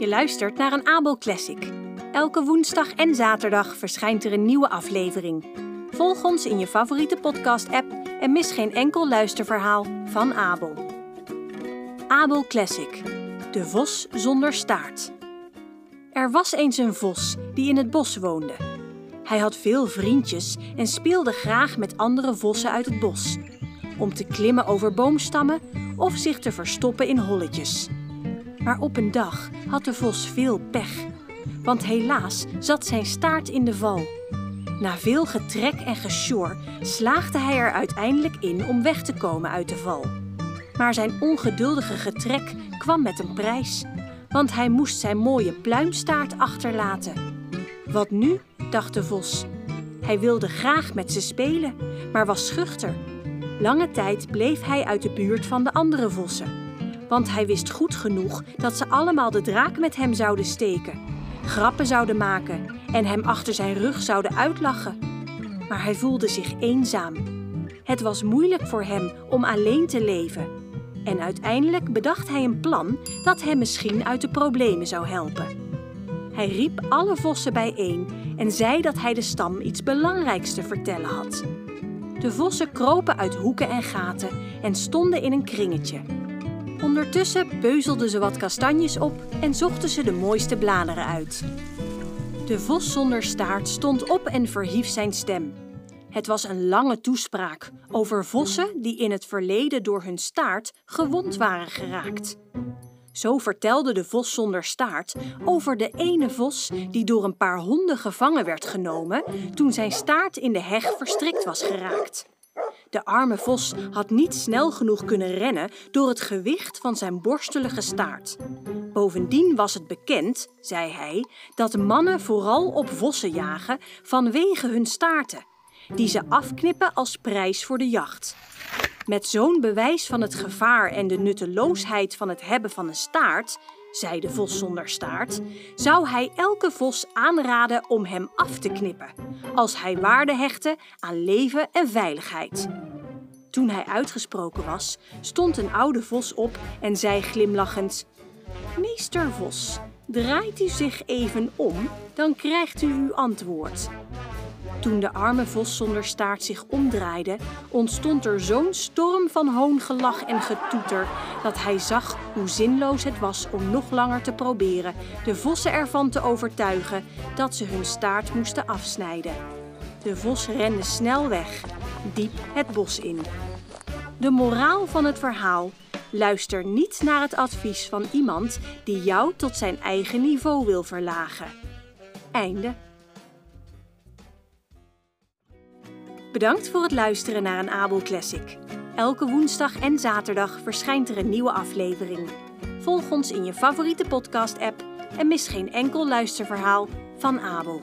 Je luistert naar een Abel Classic. Elke woensdag en zaterdag verschijnt er een nieuwe aflevering. Volg ons in je favoriete podcast-app en mis geen enkel luisterverhaal van Abel. Abel Classic. De vos zonder staart. Er was eens een vos die in het bos woonde. Hij had veel vriendjes en speelde graag met andere vossen uit het bos. Om te klimmen over boomstammen of zich te verstoppen in holletjes. Maar op een dag had de vos veel pech. Want helaas zat zijn staart in de val. Na veel getrek en gesjor slaagde hij er uiteindelijk in om weg te komen uit de val. Maar zijn ongeduldige getrek kwam met een prijs, want hij moest zijn mooie pluimstaart achterlaten. Wat nu? dacht de vos. Hij wilde graag met ze spelen, maar was schuchter. Lange tijd bleef hij uit de buurt van de andere vossen, want hij wist goed genoeg dat ze allemaal de draak met hem zouden steken, grappen zouden maken en hem achter zijn rug zouden uitlachen. Maar hij voelde zich eenzaam. Het was moeilijk voor hem om alleen te leven. En uiteindelijk bedacht hij een plan dat hem misschien uit de problemen zou helpen. Hij riep alle vossen bijeen en zei dat hij de stam iets belangrijks te vertellen had. De vossen kropen uit hoeken en gaten en stonden in een kringetje. Ondertussen beuzelden ze wat kastanjes op en zochten ze de mooiste bladeren uit. De vos zonder staart stond op en verhief zijn stem. Het was een lange toespraak over vossen die in het verleden door hun staart gewond waren geraakt. Zo vertelde de vos zonder staart over de ene vos die door een paar honden gevangen werd genomen toen zijn staart in de heg verstrikt was geraakt. De arme vos had niet snel genoeg kunnen rennen door het gewicht van zijn borstelige staart. Bovendien was het bekend, zei hij, dat mannen vooral op vossen jagen vanwege hun staarten, die ze afknippen als prijs voor de jacht. Met zo'n bewijs van het gevaar en de nutteloosheid van het hebben van een staart, zei de vos zonder staart, zou hij elke vos aanraden om hem af te knippen, als hij waarde hechtte aan leven en veiligheid. Toen hij uitgesproken was, stond een oude vos op en zei glimlachend: Meester Vos, draait u zich even om, dan krijgt u uw antwoord. Toen de arme vos zonder staart zich omdraaide, ontstond er zo'n storm van hoongelach en getoeter dat hij zag hoe zinloos het was om nog langer te proberen de vossen ervan te overtuigen dat ze hun staart moesten afsnijden. De vos rende snel weg, diep het bos in. De moraal van het verhaal: luister niet naar het advies van iemand die jou tot zijn eigen niveau wil verlagen. Einde. Bedankt voor het luisteren naar een Abel Classic. Elke woensdag en zaterdag verschijnt er een nieuwe aflevering. Volg ons in je favoriete podcast-app en mis geen enkel luisterverhaal van Abel.